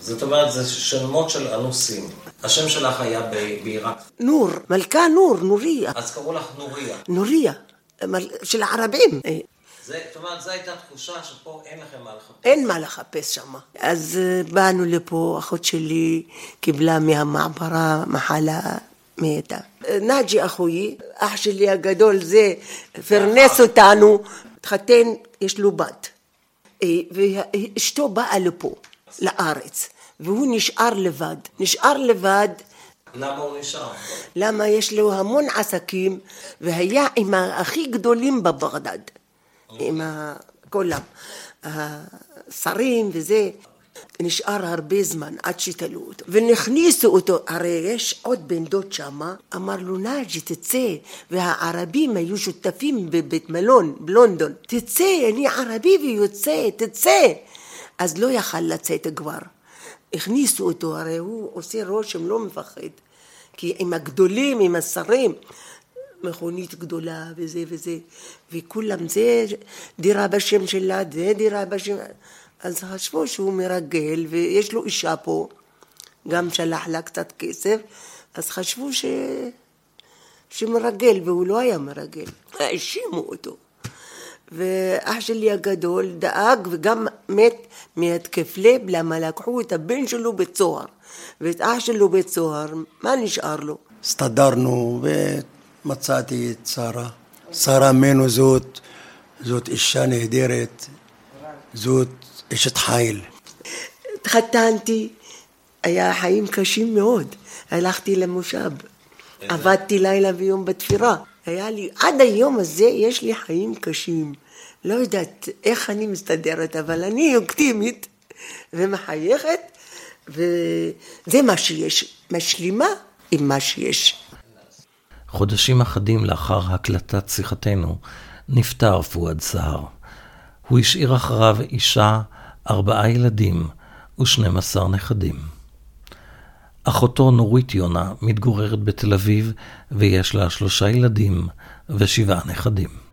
זאת אומרת, זה שמות של אנוסים. השם שלך היה בעיראק. נור, מלכה נור, נוריה. אז קראו לך נוריה. נוריה, של הערבים. זאת אומרת, זו הייתה תחושה שפה אין לכם מה לחפש. אין מה לחפש שם. אז אה, באנו לפה, אחות שלי קיבלה מהמעברה מחלה מתה. נאג'י אחוי, אח שלי הגדול זה פרנס אותנו, התחתן, יש לו בת. אה, ואשתו באה לפה, לארץ, והוא נשאר לבד. נשאר לבד למה הוא נשאר? למה יש לו המון עסקים, והיה עם הכי גדולים בבגדד. עם כולם, השרים וזה. נשאר הרבה זמן עד שתלו אותו, ונכניסו אותו, הרי יש עוד בן דוד שמה, אמר לו נאג'י תצא, והערבים היו שותפים בבית מלון בלונדון, תצא, אני ערבי ויוצא, תצא. אז לא יכל לצאת כבר. הכניסו אותו, הרי הוא עושה רושם, לא מפחד. כי עם הגדולים, עם השרים, מכונית גדולה וזה וזה, וכולם זה דירה בשם שלה, זה דירה בשם... אז חשבו שהוא מרגל ויש לו אישה פה, גם שלח לה קצת כסף, אז חשבו ש... שמרגל, והוא לא היה מרגל, האשימו אותו. ואח שלי הגדול דאג וגם מת מהתקף לב, למה לקחו את הבן שלו בית סוהר, ואת אח שלו בית סוהר, מה נשאר לו? הסתדרנו ומצאתי את שרה. שרה מנו זאת, זאת אישה נהדרת, זאת אשת חיל. התחתנתי, היה חיים קשים מאוד. הלכתי למושב, עבדתי לילה ויום בתפירה. היה לי, עד היום הזה יש לי חיים קשים. לא יודעת איך אני מסתדרת, אבל אני אופטימית ומחייכת, וזה מה שיש, משלימה עם מה שיש. חודשים אחדים לאחר הקלטת שיחתנו, נפטר פואד סהר. הוא השאיר אחריו אישה, ארבעה ילדים ושנים עשר נכדים. אחותו נורית יונה מתגוררת בתל אביב ויש לה שלושה ילדים ושבעה נכדים.